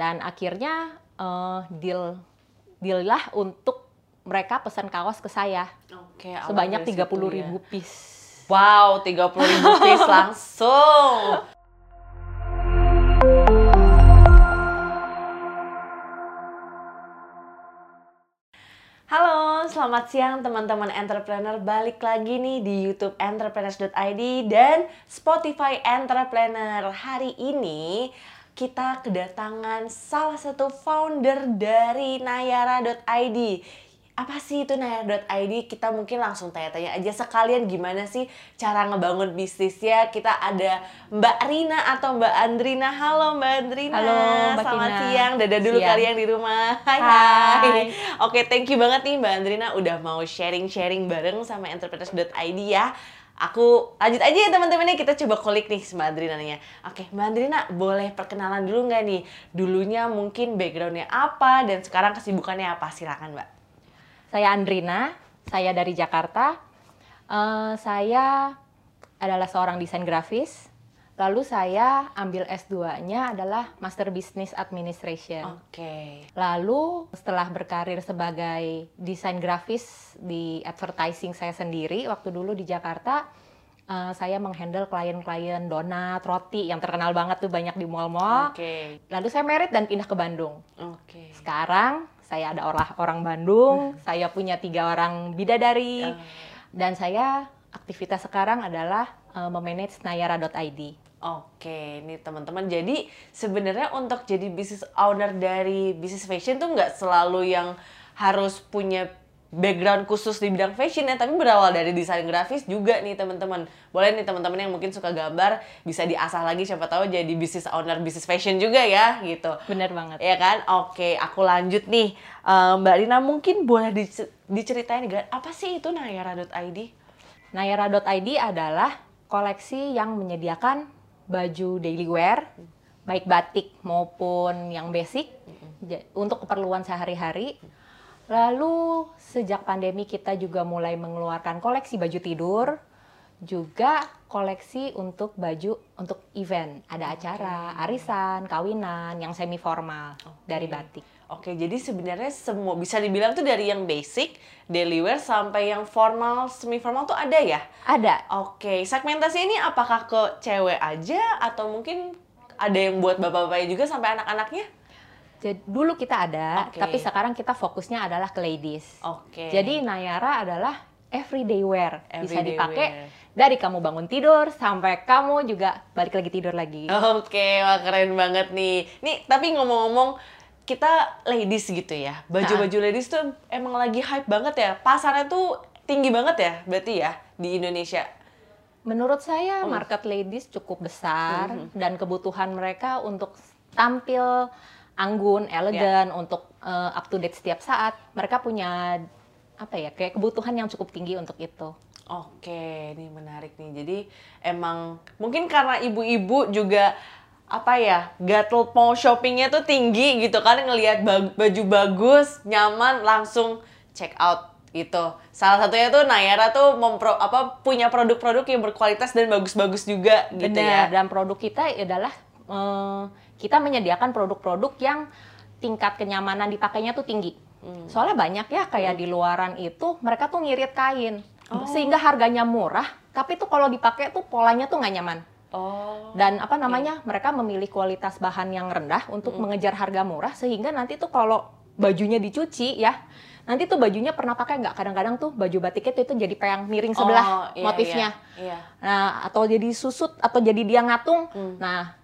Dan akhirnya uh, deal deal lah untuk mereka pesan kaos ke saya. Oke, sebanyak tiga puluh ribu ya. piece. Wow, tiga puluh ribu piece langsung. Halo, selamat siang teman-teman entrepreneur. Balik lagi nih di YouTube entrepreneurs.id dan Spotify Entrepreneur. Hari ini kita kedatangan salah satu founder dari nayara.id apa sih itu Naya.id? Kita mungkin langsung tanya-tanya aja sekalian gimana sih cara ngebangun bisnisnya. Kita ada Mbak Rina atau Mbak Andrina. Halo Mbak Andrina. Halo Mbak Selamat Kina. siang. Dadah dulu siang. kalian di rumah. Hai hai. hai. Oke, thank you banget nih Mbak Andrina udah mau sharing-sharing bareng sama entrepreneurs.id ya. Aku lanjut aja ya teman-teman nih kita coba kolik nih nih ya. Oke Mbak Andrina boleh perkenalan dulu nggak nih? Dulunya mungkin backgroundnya apa dan sekarang kesibukannya apa? Silakan Mbak. Saya Andrina, saya dari Jakarta. Uh, saya adalah seorang desain grafis. Lalu saya ambil S2-nya adalah Master Business Administration. Oke. Okay. Lalu setelah berkarir sebagai desain grafis di advertising saya sendiri waktu dulu di Jakarta, uh, saya menghandle klien-klien donat, roti yang terkenal banget tuh banyak di mall-mall. Oke. Okay. Lalu saya merit dan pindah ke Bandung. Oke. Okay. Sekarang saya ada orang orang Bandung, saya punya tiga orang bidadari, uh. dan saya aktivitas sekarang adalah uh, memanage nayara.id. Oke, ini teman-teman. Jadi sebenarnya untuk jadi business owner dari bisnis fashion tuh nggak selalu yang harus punya background khusus di bidang fashion ya, tapi berawal dari desain grafis juga nih teman-teman. Boleh nih teman-teman yang mungkin suka gambar bisa diasah lagi siapa tahu jadi business owner bisnis fashion juga ya gitu. Bener banget. Ya kan? Oke, aku lanjut nih. Uh, Mbak Rina mungkin boleh diceritain gak apa sih itu Nayara.id? Nayara.id adalah koleksi yang menyediakan baju daily wear, baik batik maupun yang basic untuk keperluan sehari-hari. Lalu sejak pandemi kita juga mulai mengeluarkan koleksi baju tidur, juga koleksi untuk baju untuk event. Ada okay. acara, arisan, kawinan yang semi formal okay. dari batik. Oke, jadi sebenarnya semua bisa dibilang tuh dari yang basic, daily wear sampai yang formal, semi formal tuh ada ya? Ada. Oke, segmentasi ini apakah ke cewek aja atau mungkin ada yang buat bapak-bapaknya juga sampai anak-anaknya? Jadi dulu kita ada, okay. tapi sekarang kita fokusnya adalah ke ladies. Oke. Okay. Jadi Nayara adalah everyday wear, everyday bisa dipakai dari kamu bangun tidur sampai kamu juga balik lagi tidur lagi. Oke, okay, wah keren banget nih. Nih, tapi ngomong-ngomong kita ladies gitu ya. Baju-baju ladies tuh emang lagi hype banget ya. Pasarnya tuh tinggi banget ya berarti ya di Indonesia. Menurut saya market ladies cukup besar uh -huh. dan kebutuhan mereka untuk tampil anggun, elegan, yeah. untuk uh, up to date setiap saat. Mereka punya apa ya kayak kebutuhan yang cukup tinggi untuk itu. Oke, ini menarik nih. Jadi emang mungkin karena ibu-ibu juga apa ya gatel mau shoppingnya tuh tinggi gitu kan ngelihat baju bagus nyaman langsung check out gitu salah satunya tuh Nayara tuh mempro apa punya produk-produk yang berkualitas dan bagus-bagus juga gitu Bener, ya dan produk kita adalah uh, kita menyediakan produk-produk yang tingkat kenyamanan dipakainya tuh tinggi. Hmm. Soalnya banyak ya kayak hmm. di luaran itu mereka tuh ngirit kain oh. sehingga harganya murah, tapi tuh kalau dipakai tuh polanya tuh nggak nyaman. Oh. Dan apa namanya? Okay. Mereka memilih kualitas bahan yang rendah untuk hmm. mengejar harga murah sehingga nanti tuh kalau bajunya dicuci ya, nanti tuh bajunya pernah pakai nggak? Kadang-kadang tuh baju batiknya tuh itu jadi peyang miring sebelah oh, iya, motifnya. Iya, iya. Nah, atau jadi susut atau jadi dia ngatung. Hmm. Nah,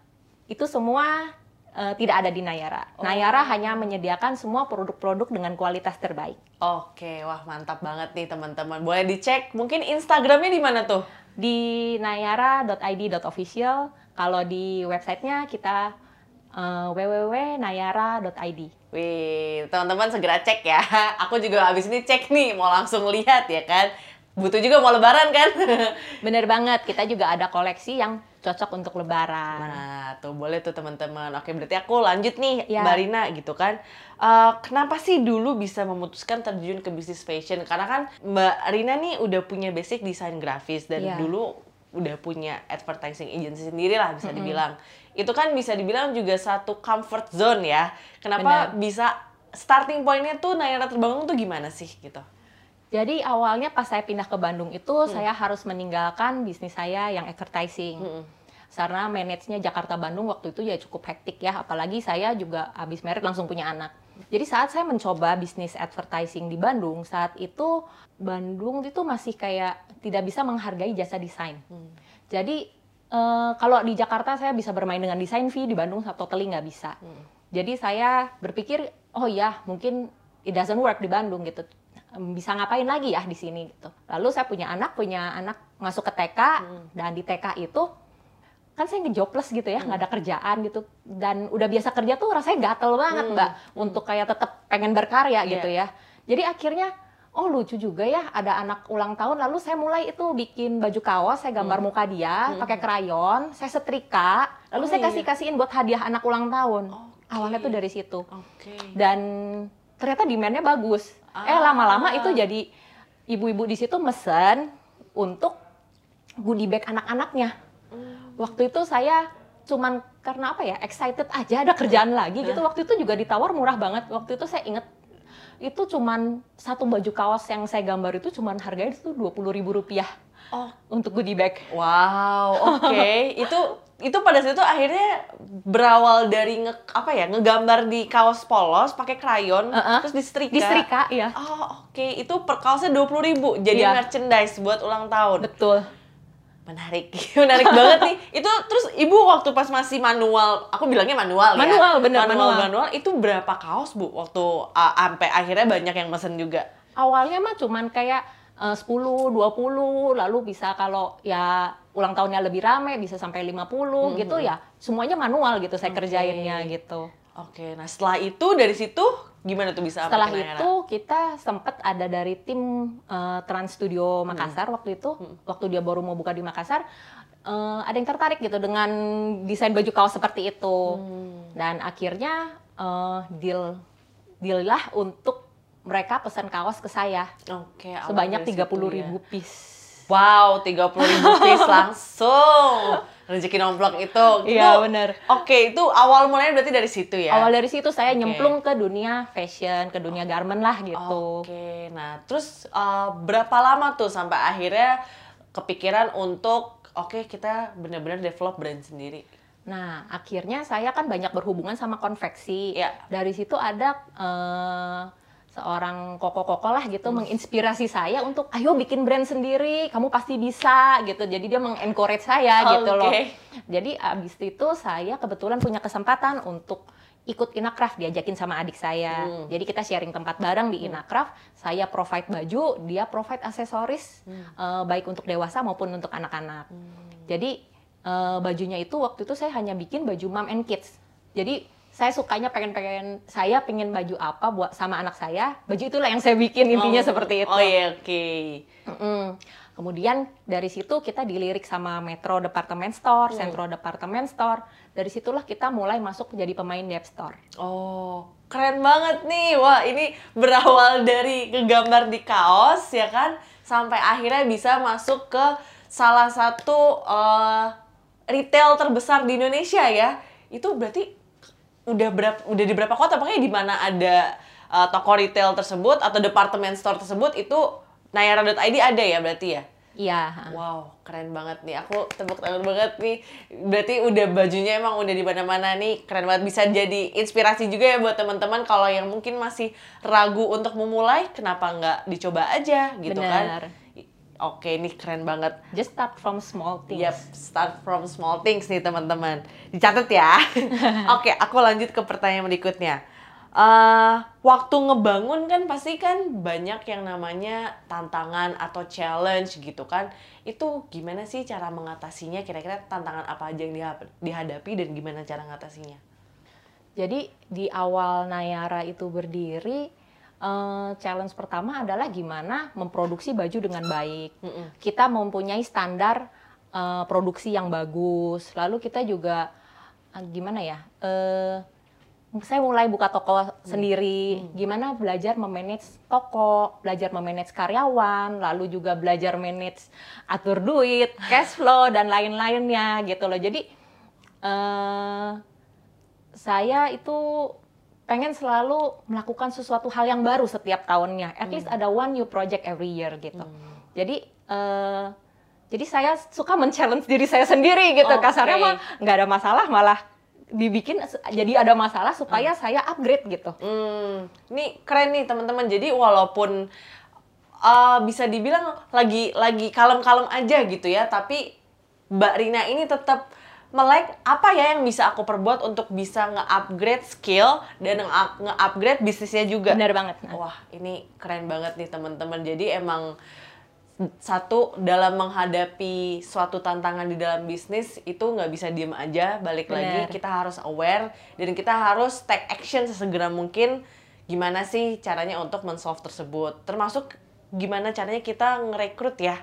itu semua uh, tidak ada di Nayara. Oh. Nayara hanya menyediakan semua produk-produk dengan kualitas terbaik. Oke, wah mantap banget nih teman-teman. Boleh dicek, mungkin Instagramnya di mana tuh? Di nayara.id.official. Kalau di websitenya kita uh, www.nayara.id. Wih, teman-teman segera cek ya. Aku juga habis ini cek nih, mau langsung lihat ya kan. Butuh juga mau lebaran kan? Bener banget, kita juga ada koleksi yang cocok untuk lebaran. Nah, tuh boleh tuh teman-teman. Oke, berarti aku lanjut nih, ya. Mbak Rina gitu kan. Uh, kenapa sih dulu bisa memutuskan terjun ke bisnis fashion? Karena kan Mbak Rina nih udah punya basic desain grafis dan ya. dulu udah punya advertising agency sendiri lah bisa dibilang. Itu kan bisa dibilang juga satu comfort zone ya. Kenapa Benar. bisa starting pointnya tuh Nayara Terbangun tuh gimana sih gitu? Jadi awalnya pas saya pindah ke Bandung itu Hmm. saya harus meninggalkan bisnis saya yang advertising. Mm-mm. Karena manage-nya Jakarta Bandung waktu itu ya cukup hektik ya, apalagi saya juga habis merit langsung punya anak. Jadi saat saya mencoba bisnis advertising di Bandung, saat itu Bandung itu masih kayak tidak bisa menghargai jasa desain. Hmm. Jadi eh, kalau di Jakarta saya bisa bermain dengan desain fee, di Bandung totally nggak bisa. Hmm. Jadi saya berpikir, oh ya mungkin it doesn't work di Bandung gitu. Bisa ngapain lagi ya di sini gitu. Lalu saya punya anak, punya anak masuk ke TK dan di TK itu kan saya ngejobless gitu ya, nggak ada kerjaan gitu dan udah biasa kerja tuh rasanya gatel banget Hmm. mbak untuk kayak tetap pengen berkarya gitu ya. Jadi akhirnya oh lucu juga ya ada anak ulang tahun lalu saya mulai itu bikin baju kaos, saya gambar muka dia pakai krayon, saya setrika, lalu Oh, saya iya. kasih kasihin buat hadiah anak ulang tahun. Oke. Awalnya tuh dari situ Oke. dan ternyata demandnya bagus. Eh Ah. lama-lama itu jadi ibu-ibu di situ mesen untuk goodie bag anak-anaknya. Waktu itu saya cuman karena apa ya excited aja ada kerjaan lagi gitu. Waktu itu juga ditawar murah banget. Waktu itu saya inget itu cuman satu baju kaos yang saya gambar itu cuman harganya itu dua puluh ribu rupiah Oh, untuk goodie bag. wow, oke. itu itu pada saat itu akhirnya berawal dari nge, apa ya ngegambar di kaos polos pakai krayon Uh-uh. terus disetrika. Disetrika, iya. Oh oke, itu per kaosnya dua puluh ribu jadi Iya. merchandise buat ulang tahun. Betul. Menarik, menarik banget nih. Itu terus ibu waktu pas masih manual, aku bilangnya manual, ya. Manual, bener, manual, manual. manual. Itu berapa kaos bu? Waktu uh, sampai akhirnya banyak yang mesen juga. awalnya mah cuman kayak eh, 10, 20, lalu bisa kalau ya ulang tahunnya lebih rame bisa sampai 50 gitu ya. Semuanya manual gitu saya Oke. kerjainnya gitu. Oke, nah setelah itu dari situ gimana tuh bisa Setelah itu kita sempat ada dari tim eh, Trans Studio Makassar waktu itu, waktu dia baru mau buka di Makassar, eh, ada yang tertarik gitu dengan desain baju kaos seperti itu. Dan akhirnya eh, deal deal lah untuk mereka pesan kaos ke saya Oke, awal sebanyak dari 30 situ ya. ribu piece. Wow, 30 ribu piece langsung. Rezeki nomplok itu. Iya, bener. Oke, itu awal mulanya berarti dari situ ya? Awal dari situ saya Oke. nyemplung ke dunia fashion, ke dunia garment lah gitu. Oke, nah terus uh, berapa lama tuh sampai akhirnya kepikiran untuk oke kita benar-benar develop brand sendiri? Nah, akhirnya saya kan banyak berhubungan sama konveksi. Iya. Dari situ ada eh, seorang koko-koko lah gitu Hmm. menginspirasi saya untuk ayo bikin brand sendiri, kamu pasti bisa gitu. Jadi dia mengencourage saya gitu loh. Jadi abis itu saya kebetulan punya kesempatan untuk ikut Inacraft diajakin sama adik saya. Hmm. Jadi kita sharing tempat bareng di Inacraft. Saya provide baju, dia provide aksesoris Hmm. eh, baik untuk dewasa maupun untuk anak-anak. Jadi eh, bajunya itu waktu itu saya hanya bikin baju mom and kids. Jadi saya sukanya pengen-pengen saya pengen baju apa buat sama anak saya, baju itulah yang saya bikin intinya Oh, seperti itu. Oh iya, oke. Mm-mm. Kemudian dari situ kita dilirik sama Metro Department Store, Centro Department Store. Dari situlah kita mulai masuk jadi pemain App Store. Oh, keren banget nih. Wah, ini berawal dari ngegambar di kaos ya kan sampai akhirnya bisa masuk ke salah satu eh, retail terbesar di Indonesia ya. Itu berarti udah berapa udah di berapa kota pokoknya di mana ada eh, toko retail tersebut atau department store tersebut itu nayara.id ada ya berarti ya? Iya. Wow, keren banget nih. Aku tepuk tangan banget nih. Berarti udah bajunya emang udah di mana-mana nih. Keren banget bisa jadi inspirasi juga ya buat teman-teman kalau yang mungkin masih ragu untuk memulai, kenapa nggak dicoba aja gitu Benar. kan? Oke, ini keren banget. Just start from small things. Yap, start from small things nih teman-teman. Dicatat ya. Oke, aku lanjut ke pertanyaan berikutnya. Eh, waktu ngebangun kan pasti kan banyak yang namanya tantangan atau challenge gitu kan. Itu gimana sih cara mengatasinya? Kira-kira tantangan apa aja yang diha- dihadapi dan gimana cara mengatasinya? Jadi di awal Nayara itu berdiri, eh, challenge pertama adalah gimana memproduksi baju dengan baik. Mm-mm. Kita mempunyai standar eh, produksi yang bagus. Lalu kita juga eh, gimana ya? eh, saya mulai buka toko sendiri, gimana belajar memanage toko, belajar memanage karyawan, lalu juga belajar manage atur duit, cash flow dan lain-lainnya gitu loh. Jadi eh saya itu pengen selalu melakukan sesuatu hal yang baru setiap tahunnya. At least ada one new project every year gitu. Jadi eh jadi saya suka men-challenge diri saya sendiri gitu. Oke. Kasarnya mah nggak ada masalah, malah dibikin jadi ada masalah supaya saya upgrade gitu. Hmm, ini keren nih teman-teman. Jadi walaupun uh, bisa dibilang lagi lagi kalem-kalem aja gitu ya, tapi Mbak Rina ini tetap melek apa ya yang bisa aku perbuat untuk bisa nge-upgrade skill dan nge- nge-upgrade bisnisnya juga. Benar banget. Nah, Wah, ini keren banget nih teman-teman. Jadi emang satu dalam menghadapi suatu tantangan di dalam bisnis itu nggak bisa diem aja. Balik lagi Benar. kita harus aware dan kita harus take action sesegera mungkin. Gimana sih caranya untuk men-solve tersebut? Termasuk gimana caranya kita ngerekrut ya?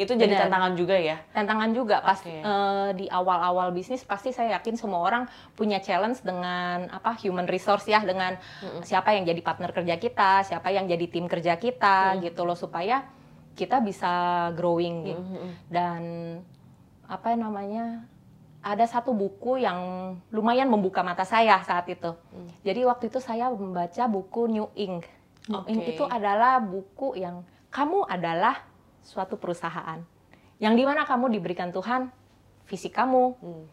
Itu jadi Benar. tantangan juga ya. tantangan juga pas eh, di awal-awal bisnis pasti saya yakin semua orang punya challenge dengan apa human resource ya dengan siapa yang jadi partner kerja kita, siapa yang jadi tim kerja kita gitu loh supaya kita bisa growing gitu. Dan apa namanya? Ada satu buku yang lumayan membuka mata saya saat itu. Jadi waktu itu saya membaca buku New Ink. New Ink itu adalah buku yang kamu adalah suatu perusahaan. Yang di mana kamu diberikan Tuhan fisik kamu, Hmm.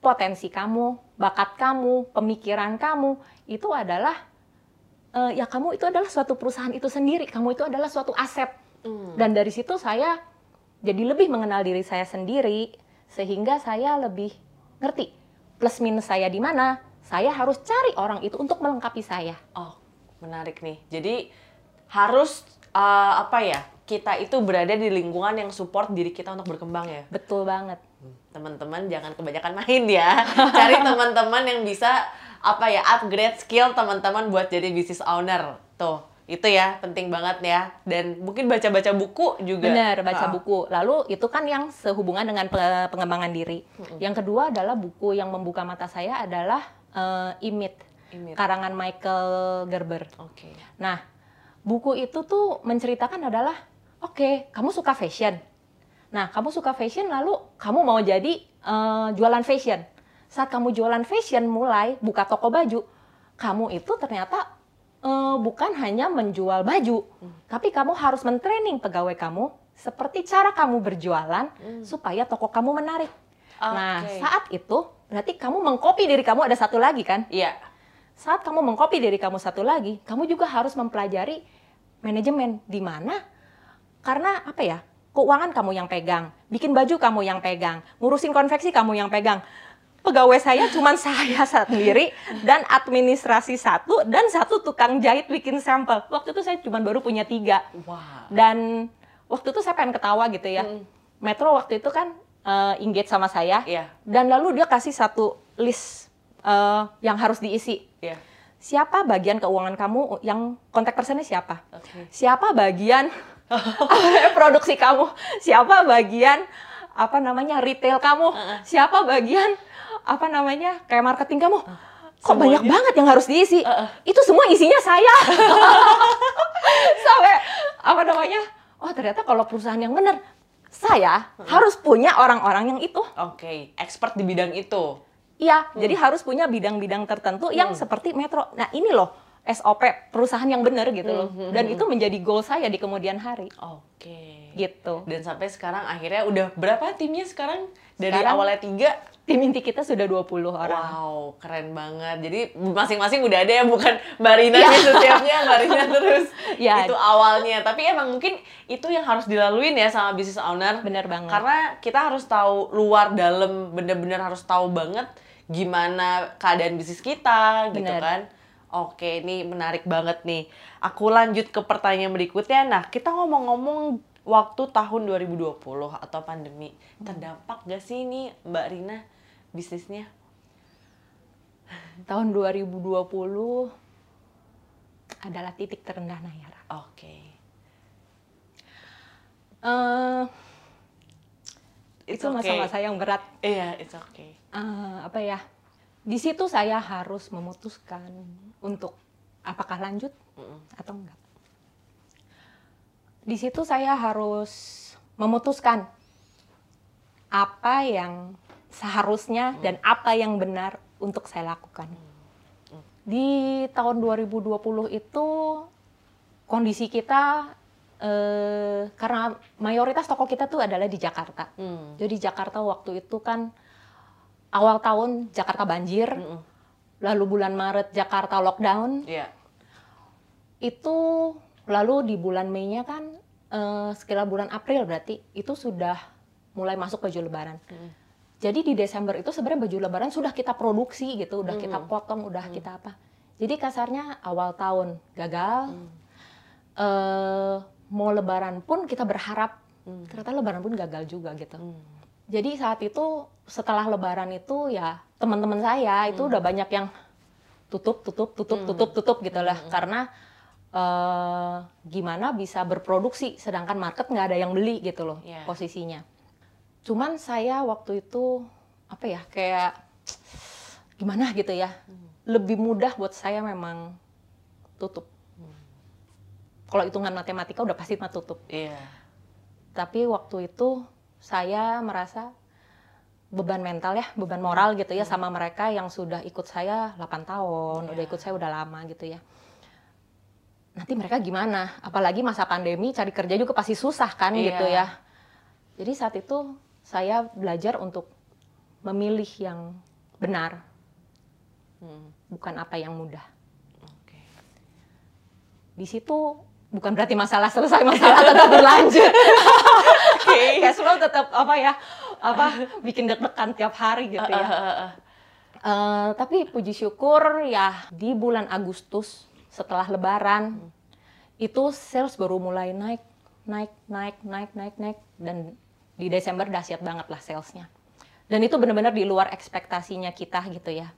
potensi kamu, bakat kamu, pemikiran kamu itu adalah eh, ya kamu itu adalah suatu perusahaan itu sendiri, kamu itu adalah suatu aset. Hmm. Dan dari situ saya jadi lebih mengenal diri saya sendiri sehingga saya lebih ngerti plus minus saya di mana. Saya harus cari orang itu untuk melengkapi saya. Oh, menarik nih. Jadi harus uh, apa ya? Kita itu berada di lingkungan yang support diri kita untuk berkembang ya. Betul banget. Teman-teman jangan kebanyakan main ya. Cari teman-teman yang bisa apa ya? upgrade skill teman-teman buat jadi business owner. Tuh, itu ya penting banget ya. Dan mungkin baca-baca buku juga. Benar, baca Ah. buku. Lalu itu kan yang sehubungan dengan pe- pengembangan diri. Yang kedua adalah buku yang membuka mata saya adalah eh, Imit, Imit. karangan Michael Gerber. Oke. Nah, buku itu tuh menceritakan adalah, oke, kamu suka fashion. Nah, kamu suka fashion lalu kamu mau jadi eh, jualan fashion. Saat kamu jualan fashion mulai buka toko baju, kamu itu ternyata eh, bukan hanya menjual baju, tapi kamu harus mentraining pegawai kamu seperti cara kamu berjualan supaya toko kamu menarik. Nah, Oke. saat itu berarti kamu mengcopy diri kamu ada satu lagi kan? Iya. saat kamu mengcopy diri kamu satu lagi, kamu juga harus mempelajari manajemen di mana karena apa ya? Keuangan kamu yang pegang, bikin baju kamu yang pegang, ngurusin konveksi kamu yang pegang. Pegawai saya cuma saya sendiri dan administrasi satu dan satu tukang jahit bikin sampel. Waktu itu saya cuma baru punya tiga Wah. dan waktu itu saya pengen ketawa gitu ya. Metro waktu itu kan eh, engage sama saya Iya. dan lalu dia kasih satu list eh, yang harus diisi Iya. siapa bagian keuangan kamu yang kontak personnya siapa? Oke. Siapa bagian produksi kamu? Siapa bagian apa namanya retail kamu? Siapa bagian apa namanya kayak marketing kamu? Kok Semuanya? banyak banget yang harus diisi? Uh-uh. Itu semua isinya saya. Sampai apa namanya? Oh ternyata kalau perusahaan yang benar saya harus punya orang-orang yang itu. Oke, expert di bidang itu. Iya, jadi harus punya bidang-bidang tertentu yang seperti Metro. Nah, ini loh SOP perusahaan yang benar gitu loh. Dan itu menjadi goal saya di kemudian hari. Oke. Gitu. Dan sampai sekarang akhirnya udah berapa timnya sekarang? Dari Sekarang- awalnya tiga. Tim inti kita sudah 20 orang. Wow, keren banget. Jadi masing-masing udah ada ya, bukan Mbak Rina nih setiapnya, Mbak Rina terus. Iya. Itu awalnya. Tapi emang mungkin itu yang harus dilaluin ya sama business owner. Bener banget. Karena kita harus tahu luar dalam, bener-bener harus tahu banget gimana keadaan bisnis kita gitu Bener. kan. Oke, ini menarik banget nih. Aku lanjut ke pertanyaan berikutnya. Nah, kita ngomong-ngomong waktu tahun 2020 atau pandemi, terdampak gak sih ini Mbak Rina bisnisnya? Tahun 2020 adalah titik terendah Nayara. Oke. Eh, It's itu okay. masa-masa yang berat. Iya, it's okay. Eh, apa ya? Di situ saya harus memutuskan untuk apakah lanjut atau enggak. Di situ saya harus memutuskan apa yang seharusnya dan apa yang benar untuk saya lakukan. Di tahun 2020 itu kondisi kita eh, karena mayoritas toko kita tuh adalah di Jakarta. Hmm. Jadi Jakarta waktu itu kan awal tahun Jakarta banjir, Mm-mm. lalu bulan Maret Jakarta lockdown, Iya. itu lalu di bulan Mei-nya kan eh, sekitar bulan April berarti itu sudah mulai masuk baju lebaran. Mm. Jadi di Desember itu sebenarnya baju lebaran sudah kita produksi gitu, udah kita Mm. potong, udah kita apa. Jadi kasarnya awal tahun gagal, Mm. eh, mau lebaran pun kita berharap Mm. ternyata lebaran pun gagal juga gitu. Mm. Jadi saat itu setelah lebaran itu ya teman-teman saya itu udah banyak yang tutup tutup tutup Hmm. tutup tutup gitu lah Hmm. karena eh, gimana bisa berproduksi sedangkan market nggak ada yang beli gitu loh Iya. posisinya. Cuman saya waktu itu apa ya kayak gimana gitu ya lebih mudah buat saya memang tutup. Kalau hitungan matematika udah pasti mah tutup Iya. tapi waktu itu saya merasa beban mental ya, beban moral gitu ya sama mereka yang sudah ikut saya 8 tahun, Iya. udah ikut saya udah lama gitu ya. Nanti mereka gimana? Apalagi masa pandemi cari kerja juga pasti susah kan Iya. gitu ya. Jadi saat itu saya belajar untuk memilih yang benar, Hmm. bukan apa yang mudah. Oke. Di situ bukan berarti masalah selesai, masalah tetap berlanjut. Oke. cash flow tetap apa ya apa bikin deg-degan tiap hari gitu ya. Uh, uh, uh, uh. Eh, tapi puji syukur ya di bulan Agustus setelah Lebaran itu sales baru mulai naik naik naik naik naik naik dan di Desember dahsyat banget lah salesnya. Dan itu benar-benar di luar ekspektasinya kita gitu ya.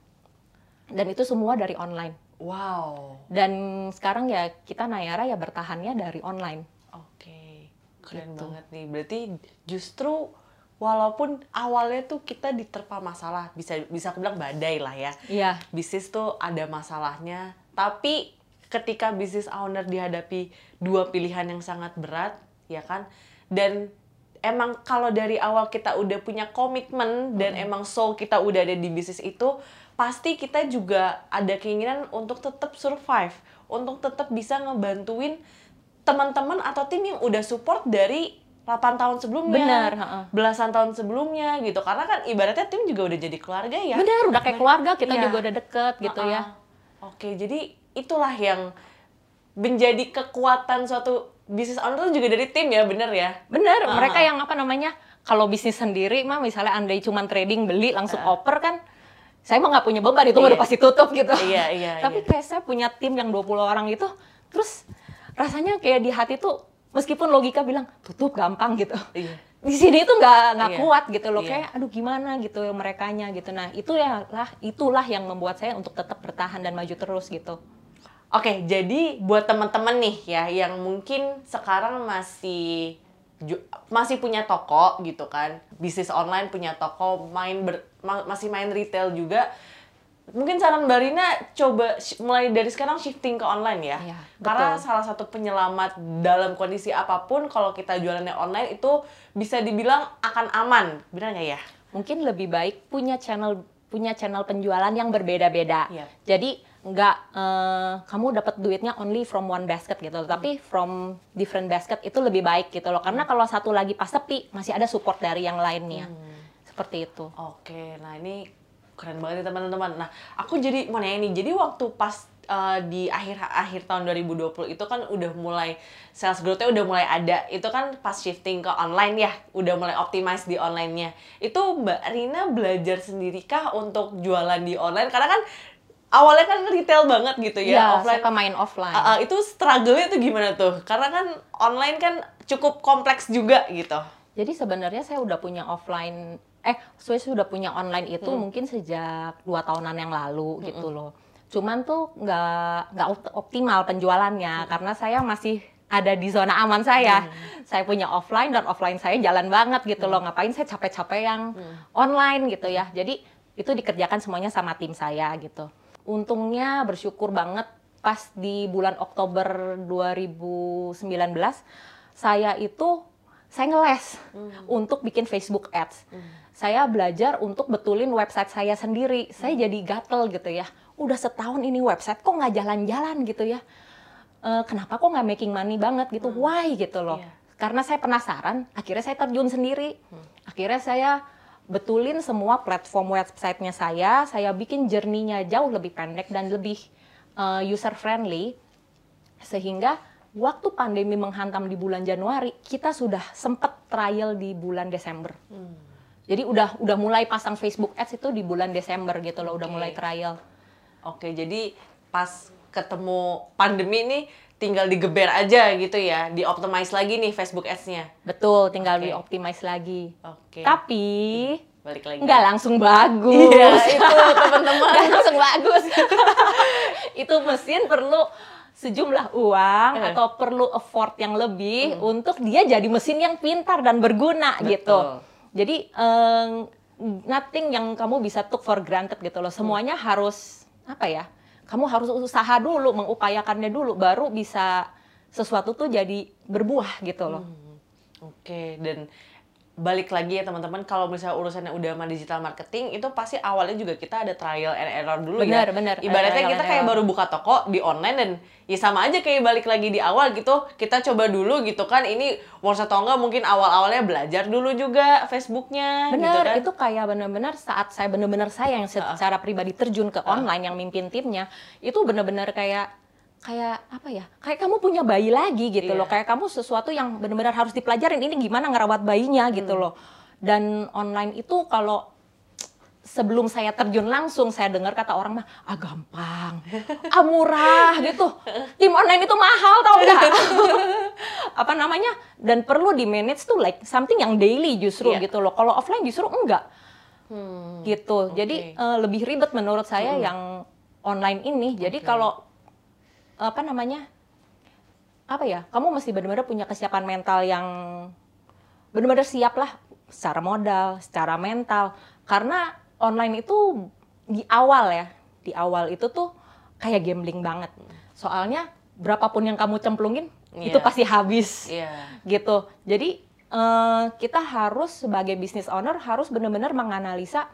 Dan itu semua dari online. Wow. Dan sekarang ya kita Nayara ya bertahannya dari online. Oke. Keren Gitu. banget nih. Berarti justru walaupun awalnya tuh kita diterpa masalah, bisa bisa aku bilang badai lah ya. Iya. Bisnis tuh ada masalahnya, tapi ketika bisnis owner dihadapi dua pilihan yang sangat berat, ya kan? Dan emang kalau dari awal kita udah punya komitmen dan emang soul kita udah ada di bisnis itu, pasti kita juga ada keinginan untuk tetap survive, untuk tetap bisa ngebantuin teman-teman atau tim yang udah support dari 8 tahun sebelumnya, Benar, heeh. belasan tahun sebelumnya gitu. Karena kan ibaratnya tim juga udah jadi keluarga ya. Benar, udah kayak keluarga, kita Iya. juga udah deket gitu ya. Heeh. Oke, jadi itulah yang menjadi kekuatan suatu bisnis owner itu juga dari tim ya, bener ya? Bener, Ah. mereka yang apa namanya, kalau bisnis sendiri mah misalnya andai cuma trading beli langsung oper kan, saya mah nggak punya beban itu. Iya. udah pasti tutup gitu. Iya, iya, Tapi iya. kayak saya punya tim yang 20 orang itu, terus rasanya kayak di hati tuh meskipun logika bilang tutup gampang gitu. Iya. Di sini tuh nggak nggak Iya. kuat gitu loh, Iya. kayak aduh gimana gitu merekanya gitu. Nah itu ya lah itulah yang membuat saya untuk tetap bertahan dan maju terus gitu. Oke, jadi buat teman-teman nih ya yang mungkin sekarang masih masih punya toko gitu kan, bisnis online punya toko, main ber- ma- masih main retail juga. Mungkin saran Mbak Rina coba mulai dari sekarang shifting ke online ya. Karena betul. salah satu penyelamat dalam kondisi apa pun kalau kita jualannya online itu bisa dibilang akan aman. Benar nggak ya? mungkin lebih baik punya channel punya channel penjualan yang berbeda-beda. Iya. Jadi nggak eh, kamu dapat duitnya only from one basket gitu, tapi from different basket itu lebih baik gitu loh. Karena kalau satu lagi pas sepi masih ada support dari yang lainnya. Seperti itu. Oke, nah ini keren banget teman-teman. Nah, aku jadi mau nanya nih, jadi waktu pas uh, di akhir akhir tahun 2020 itu kan udah mulai sales growth-nya udah mulai ada. Itu kan pas shifting ke online ya, udah mulai optimize di online-nya. Itu Mbak Rina belajar sendiri kah untuk jualan di online? Karena kan awalnya kan retail banget gitu ya, Iya, offline. suka main offline. Uh, uh, itu struggle-nya tuh gimana tuh? Karena kan online kan cukup kompleks juga gitu. Jadi sebenarnya saya udah punya offline, eh saya sudah punya online itu mungkin sejak dua tahunan yang lalu gitu loh. Cuman tuh nggak nggak opt- optimal penjualannya karena saya masih ada di zona aman saya. Saya punya offline dan offline saya jalan banget gitu loh. Ngapain saya capek-capek yang online gitu ya. Jadi itu dikerjakan semuanya sama tim saya gitu. Untungnya bersyukur banget pas di bulan Oktober 2019 saya itu saya ngeles hmm. untuk bikin Facebook Ads. Hmm. Saya belajar untuk betulin website saya sendiri. Hmm. Saya jadi gatel gitu ya. Udah setahun ini website kok nggak jalan-jalan gitu ya. E, kenapa kok nggak making money banget gitu? Hmm. Why gitu loh. Yeah. Karena saya penasaran, akhirnya saya terjun sendiri. Hmm. Akhirnya saya betulin semua platform websitenya saya, saya bikin journey-nya jauh lebih pendek dan lebih uh, eh, user friendly sehingga waktu pandemi menghantam di bulan Januari, kita sudah sempat trial di bulan Desember. Hmm. Jadi udah udah mulai pasang Facebook Ads itu di bulan Desember gitu loh, okay. udah mulai trial. Oke, jadi pas ketemu pandemi ini tinggal digeber aja gitu ya, di optimize lagi nih Facebook Ads-nya. Betul, tinggal okay. di optimize lagi. Oke. Okay. Tapi balik lagi. Nggak langsung bagus. Iya, itu teman-teman. Nggak langsung bagus. itu mesin perlu sejumlah uang uh. atau perlu effort yang lebih uh. untuk dia jadi mesin yang pintar dan berguna Betul. gitu. Jadi um, nothing yang kamu bisa took for granted gitu loh. Semuanya hmm. harus apa ya? Kamu harus usaha dulu, mengupayakannya dulu, baru bisa sesuatu tuh jadi berbuah gitu loh. Hmm. Oke, okay. dan balik lagi ya teman-teman kalau misalnya urusannya udah sama digital marketing itu pasti awalnya juga kita ada trial and error dulu bener, ya. Bener, Ibaratnya kita kayak baru buka toko di online dan ya sama aja kayak balik lagi di awal gitu. Kita coba dulu gitu kan ini worth atau enggak mungkin awal-awalnya belajar dulu juga Facebooknya bener, gitu kan. itu kayak bener-bener saat saya bener-bener saya yang secara uh. pribadi terjun ke uh. online yang mimpin timnya itu bener-bener kayak kayak apa ya kayak kamu punya bayi lagi gitu yeah. loh kayak kamu sesuatu yang benar-benar harus dipelajarin ini gimana ngerawat bayinya gitu hmm. loh dan online itu kalau sebelum saya terjun langsung saya dengar kata orang mah ah gampang ah murah gitu tim online itu mahal tau nggak apa namanya dan perlu di manage tuh like something yang daily justru yeah. gitu loh kalau offline justru enggak hmm. gitu okay. jadi uh, lebih ribet menurut saya hmm. yang online ini jadi okay. kalau apa namanya apa ya kamu mesti benar-benar punya kesiapan mental yang benar-benar siap lah secara modal secara mental karena online itu di awal ya di awal itu tuh kayak gambling banget soalnya berapapun yang kamu cemplungin yeah. itu pasti habis yeah. gitu jadi uh, kita harus sebagai business owner harus benar-benar menganalisa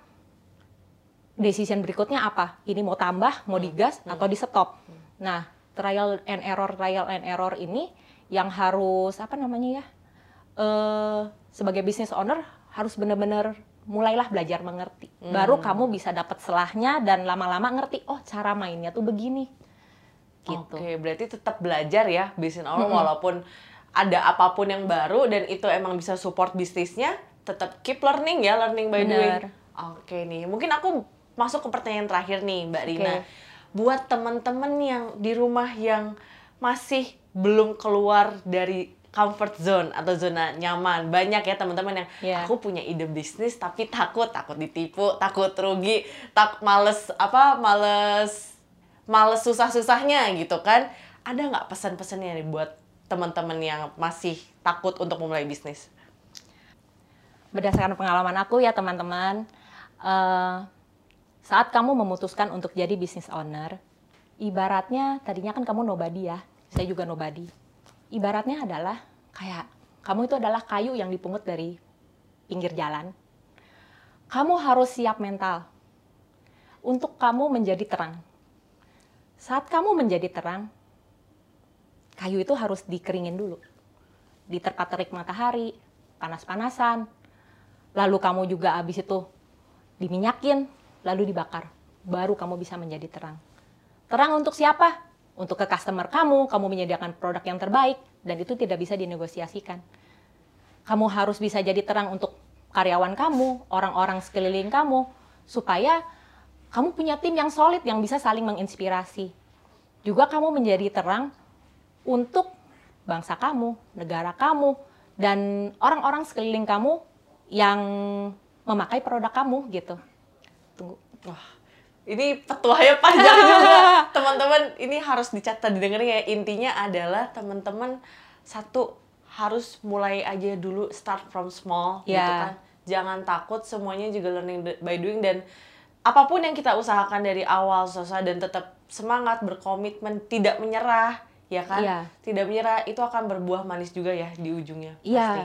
decision berikutnya apa ini mau tambah mau hmm. digas hmm. atau di stop nah trial and error trial and error ini yang harus apa namanya ya uh, sebagai business owner harus benar-benar mulailah belajar mengerti hmm. baru kamu bisa dapat selahnya dan lama-lama ngerti oh cara mainnya tuh begini gitu. Oke, berarti tetap belajar ya business owner hmm. walaupun ada apa pun yang baru dan itu emang bisa support bisnisnya, tetap keep learning ya, learning by Bener. doing. Oke nih, mungkin aku masuk ke pertanyaan terakhir nih, Mbak Rina buat teman-teman yang di rumah yang masih belum keluar dari comfort zone atau zona nyaman. Banyak ya teman-teman yang yeah. aku punya ide bisnis tapi takut, takut ditipu, takut rugi, tak males apa males males susah-susahnya gitu kan. Ada nggak pesan-pesannya nih buat teman-teman yang masih takut untuk memulai bisnis? Berdasarkan pengalaman aku ya teman-teman, uh, saat kamu memutuskan untuk jadi business owner, ibaratnya tadinya kan kamu nobody ya, saya juga nobody. Ibaratnya adalah kayak kamu itu adalah kayu yang dipungut dari pinggir jalan. Kamu harus siap mental untuk kamu menjadi terang. Saat kamu menjadi terang, kayu itu harus dikeringin dulu. Diterpa terik matahari, panas-panasan. Lalu kamu juga habis itu diminyakin, lalu dibakar. Baru kamu bisa menjadi terang. Terang untuk siapa? Untuk ke customer kamu, kamu menyediakan produk yang terbaik, dan itu tidak bisa dinegosiasikan. Kamu harus bisa jadi terang untuk karyawan kamu, orang-orang sekeliling kamu, supaya kamu punya tim yang solid yang bisa saling menginspirasi. Juga kamu menjadi terang untuk bangsa kamu, negara kamu, dan orang-orang sekeliling kamu yang memakai produk kamu gitu wah ini petuahnya panjang juga teman-teman ini harus dicatat didengerin ya intinya adalah teman-teman satu harus mulai aja dulu start from small yeah. gitu kan jangan takut semuanya juga learning by doing dan apa pun yang kita usahakan dari awal susah dan tetap semangat, berkomitmen, tidak menyerah, ya kan? Iya. Tidak menyerah itu akan berbuah manis juga ya di ujungnya. pasti.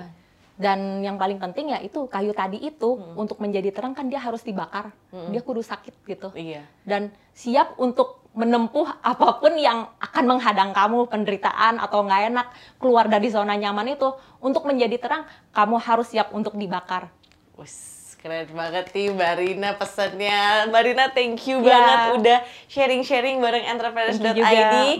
Dan yang paling penting ya itu kayu tadi itu untuk menjadi terang kan dia harus dibakar. Dia kudu sakit gitu. Iya. Dan siap untuk menempuh apa pun yang akan menghadang kamu penderitaan atau nggak enak keluar dari zona nyaman itu untuk menjadi terang kamu harus siap untuk dibakar. Wes, keren banget nih Mbak Rina pesannya. Mbak Rina thank you Ya. banget udah sharing-sharing bareng entrepreneurs.id.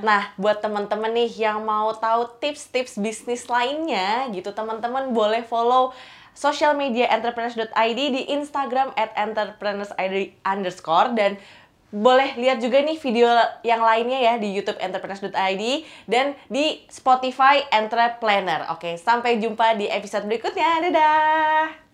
Nah, buat teman-teman nih yang mau tahu tips-tips bisnis lainnya gitu, teman-teman boleh follow sosial media entrepreneurs.id di Instagram at entrepreneurs.id underscore dan boleh lihat juga nih video yang lainnya ya di YouTube entrepreneurs.id dan di Spotify Entrepreneur. Oke, sampai jumpa di episode berikutnya. Dadah!